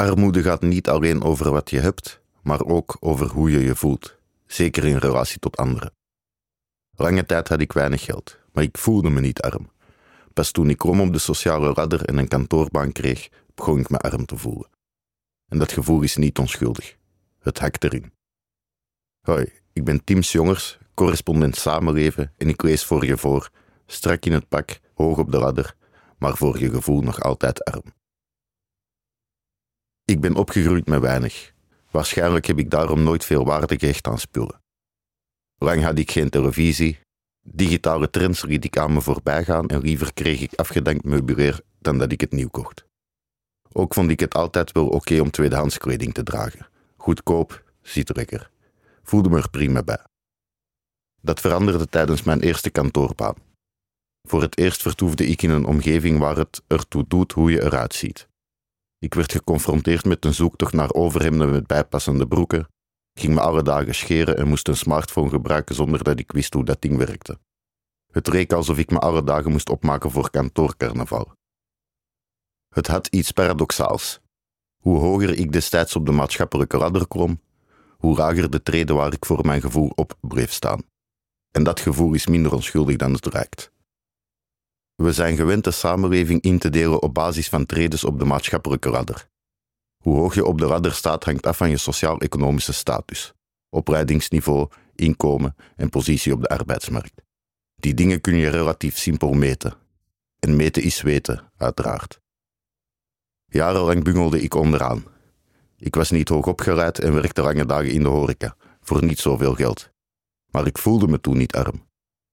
Armoede gaat niet alleen over wat je hebt, maar ook over hoe je je voelt, zeker in relatie tot anderen. Lange tijd had ik weinig geld, maar ik voelde me niet arm. Pas toen ik krom op de sociale ladder en een kantoorbaan kreeg, begon ik me arm te voelen. En dat gevoel is niet onschuldig. Het hakt erin. Hoi, ik ben Tim Jongers, correspondent Samenleven en ik lees voor je voor, strak in het pak, hoog op de ladder, maar voor je gevoel nog altijd arm. Ik ben opgegroeid met weinig. Waarschijnlijk heb ik daarom nooit veel waarde gehecht aan spullen. Lang had ik geen televisie. Digitale trends liet ik aan me voorbij gaan en liever kreeg ik afgedankt meubilair dan dat ik het nieuw kocht. Ook vond ik het altijd wel oké om tweedehands kleding te dragen. Goedkoop, ziet lekker. Voelde me er prima bij. Dat veranderde tijdens mijn eerste kantoorbaan. Voor het eerst vertoefde ik in een omgeving waar het ertoe doet hoe je eruit ziet. Ik werd geconfronteerd met een zoektocht naar overhemden met bijpassende broeken, ging me alle dagen scheren en moest een smartphone gebruiken zonder dat ik wist hoe dat ding werkte. Het leek alsof ik me alle dagen moest opmaken voor kantoorcarnaval. Het had iets paradoxaals. Hoe hoger ik destijds op de maatschappelijke ladder klom, hoe lager de treden waar ik voor mijn gevoel op bleef staan. En dat gevoel is minder onschuldig dan het lijkt. We zijn gewend de samenleving in te delen op basis van tredes op de maatschappelijke ladder. Hoe hoog je op de ladder staat hangt af van je sociaal-economische status, opleidingsniveau, inkomen en positie op de arbeidsmarkt. Die dingen kun je relatief simpel meten. En meten is weten, uiteraard. Jarenlang bungelde ik onderaan. Ik was niet hoog opgeleid en werkte lange dagen in de horeca, voor niet zoveel geld. Maar ik voelde me toen niet arm.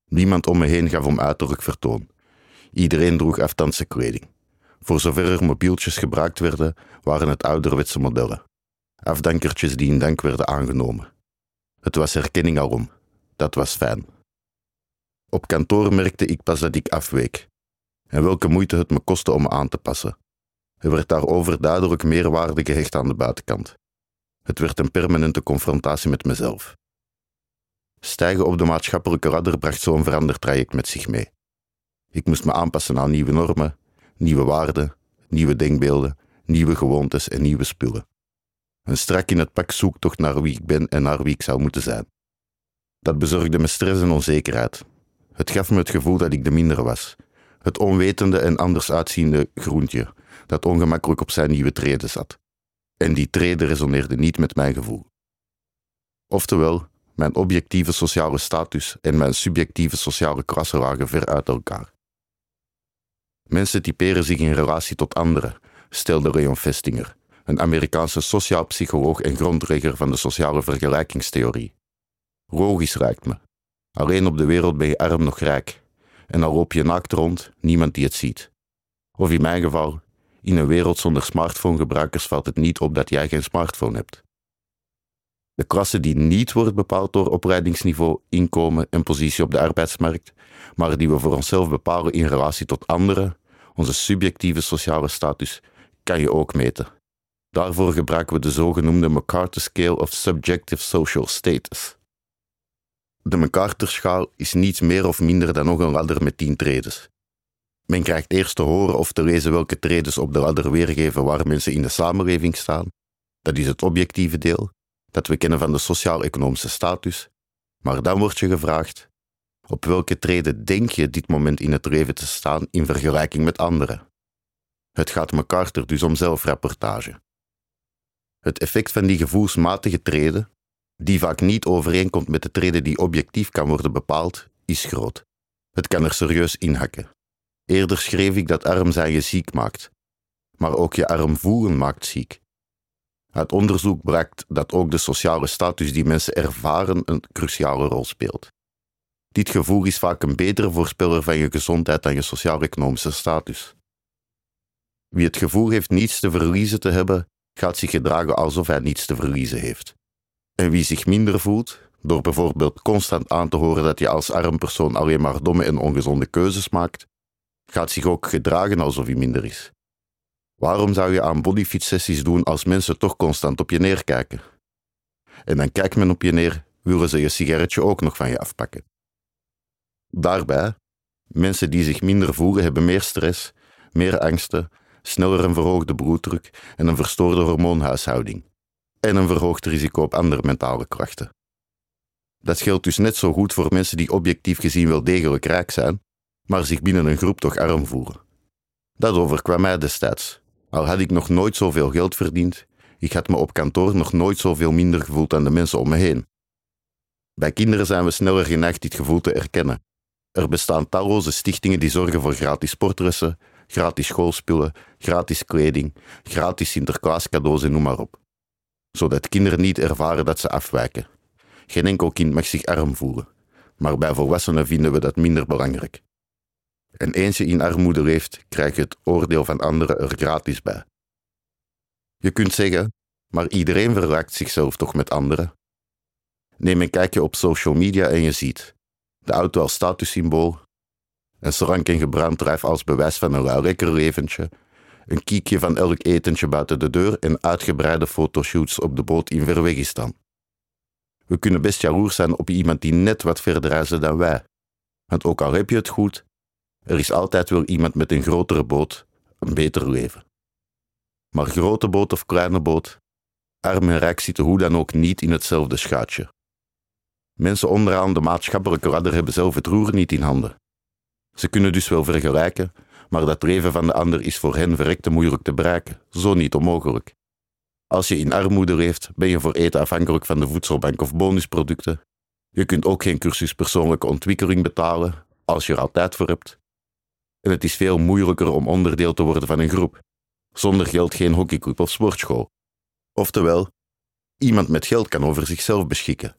Niemand om me heen gaf om uiterlijk vertoon. Iedereen droeg afstandse kleding. Voor zover er mobieltjes gebruikt werden, waren het ouderwetse modellen. Afdankertjes die in dank werden aangenomen. Het was herkenning alom. Dat was fijn. Op kantoor merkte ik pas dat ik afweek. En welke moeite het me kostte om me aan te passen. Er werd daarover duidelijk meer waarde gehecht aan de buitenkant. Het werd een permanente confrontatie met mezelf. Stijgen op de maatschappelijke ladder bracht zo'n verandertraject met zich mee. Ik moest me aanpassen aan nieuwe normen, nieuwe waarden, nieuwe denkbeelden, nieuwe gewoontes en nieuwe spullen. Een strak in het pak zoektocht naar wie ik ben en naar wie ik zou moeten zijn. Dat bezorgde me stress en onzekerheid. Het gaf me het gevoel dat ik de mindere was. Het onwetende en anders uitziende groentje, dat ongemakkelijk op zijn nieuwe treden zat. En die treden resoneerde niet met mijn gevoel. Oftewel, mijn objectieve sociale status en mijn subjectieve sociale klasse lagen ver uit elkaar. Mensen typeren zich in relatie tot anderen, stelde Leon Festinger, een Amerikaanse sociaal psycholoog en grondlegger van de sociale vergelijkingstheorie. Logisch raakt me. Alleen op de wereld ben je arm nog rijk. En dan loop je naakt rond, niemand die het ziet. Of in mijn geval, in een wereld zonder smartphonegebruikers valt het niet op dat jij geen smartphone hebt. De klasse die niet wordt bepaald door opleidingsniveau, inkomen en positie op de arbeidsmarkt, maar die we voor onszelf bepalen in relatie tot anderen, onze subjectieve sociale status, kan je ook meten. Daarvoor gebruiken we de zogenoemde MacArthur Scale of Subjective Social Status. De MacArthur-schaal is niets meer of minder dan nog een ladder met tien tredes. Men krijgt eerst te horen of te lezen welke tredes op de ladder weergeven waar mensen in de samenleving staan. Dat is het objectieve deel, dat we kennen van de sociaal-economische status. Maar dan wordt je gevraagd: op welke treden denk je dit moment in het leven te staan in vergelijking met anderen? Het gaat MacArthur dus om zelfrapportage. Het effect van die gevoelsmatige treden, die vaak niet overeenkomt met de treden die objectief kan worden bepaald, is groot. Het kan er serieus inhakken. Eerder schreef ik dat arm zijn je ziek maakt, maar ook je arm voelen maakt ziek. Uit onderzoek blijkt dat ook de sociale status die mensen ervaren een cruciale rol speelt. Dit gevoel is vaak een betere voorspeller van je gezondheid dan je sociaal-economische status. Wie het gevoel heeft niets te verliezen te hebben, gaat zich gedragen alsof hij niets te verliezen heeft. En wie zich minder voelt, door bijvoorbeeld constant aan te horen dat je als arm persoon alleen maar domme en ongezonde keuzes maakt, gaat zich ook gedragen alsof hij minder is. Waarom zou je aan bodyfit-sessies doen als mensen toch constant op je neerkijken? En dan kijkt men op je neer, willen ze je sigaretje ook nog van je afpakken. Daarbij, mensen die zich minder voelen hebben meer stress, meer angsten, sneller een verhoogde bloeddruk en een verstoorde hormoonhuishouding. En een verhoogd risico op andere mentale krachten. Dat geldt dus net zo goed voor mensen die objectief gezien wel degelijk rijk zijn, maar zich binnen een groep toch arm voelen. Dat overkwam mij destijds. Al had ik nog nooit zoveel geld verdiend, ik had me op kantoor nog nooit zoveel minder gevoeld dan de mensen om me heen. Bij kinderen zijn we sneller geneigd dit gevoel te erkennen. Er bestaan talloze stichtingen die zorgen voor gratis sportressen, gratis schoolspullen, gratis kleding, gratis Sinterklaascadeaus en noem maar op. Zodat kinderen niet ervaren dat ze afwijken. Geen enkel kind mag zich arm voelen, maar bij volwassenen vinden we dat minder belangrijk. En eens je in armoede leeft, krijg je het oordeel van anderen er gratis bij. Je kunt zeggen, maar iedereen vergelijkt zichzelf toch met anderen. Neem een kijkje op social media en je ziet de auto als statussymbool, een srank gebrand als bewijs van een lekker leventje, een kiekje van elk etentje buiten de deur en uitgebreide fotoshoots op de boot in Verwegistan. We kunnen best jaloers zijn op iemand die net wat verder reizen dan wij. Want ook al heb je het goed, er is altijd wel iemand met een grotere boot, een beter leven. Maar grote boot of kleine boot, arm en rijk zitten hoe dan ook niet in hetzelfde schuitje. Mensen onderaan de maatschappelijke ladder hebben zelf het roer niet in handen. Ze kunnen dus wel vergelijken, maar dat leven van de ander is voor hen verrekte moeilijk te bereiken, zo niet onmogelijk. Als je in armoede leeft, ben je voor eten afhankelijk van de voedselbank of bonusproducten. Je kunt ook geen cursus persoonlijke ontwikkeling betalen, als je er altijd voor hebt. En het is veel moeilijker om onderdeel te worden van een groep. Zonder geld geen hockeyclub of sportschool. Oftewel, iemand met geld kan over zichzelf beschikken.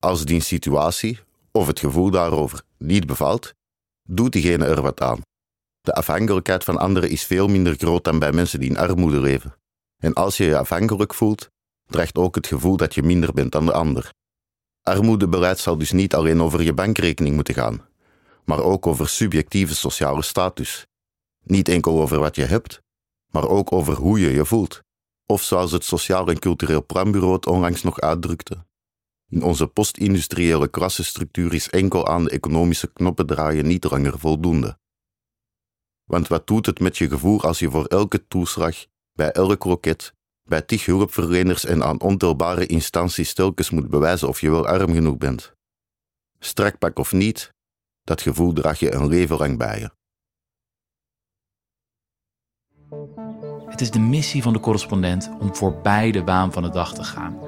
Als die situatie, of het gevoel daarover, niet bevalt, doet diegene er wat aan. De afhankelijkheid van anderen is veel minder groot dan bij mensen die in armoede leven. En als je je afhankelijk voelt, dreigt ook het gevoel dat je minder bent dan de ander. Armoedebeleid zal dus niet alleen over je bankrekening moeten gaan, maar ook over subjectieve sociale status. Niet enkel over wat je hebt, maar ook over hoe je je voelt. Of zoals het Sociaal en Cultureel Planbureau het onlangs nog uitdrukte. In onze postindustriële klassenstructuur is enkel aan de economische knoppen draaien niet langer voldoende. Want wat doet het met je gevoel als je voor elke toeslag, bij elk loket, bij tig hulpverleners en aan ontelbare instanties telkens moet bewijzen of je wel arm genoeg bent? Strakpak of niet, dat gevoel draag je een leven lang bij je. Het is de missie van de correspondent om voorbij de waan van de dag te gaan.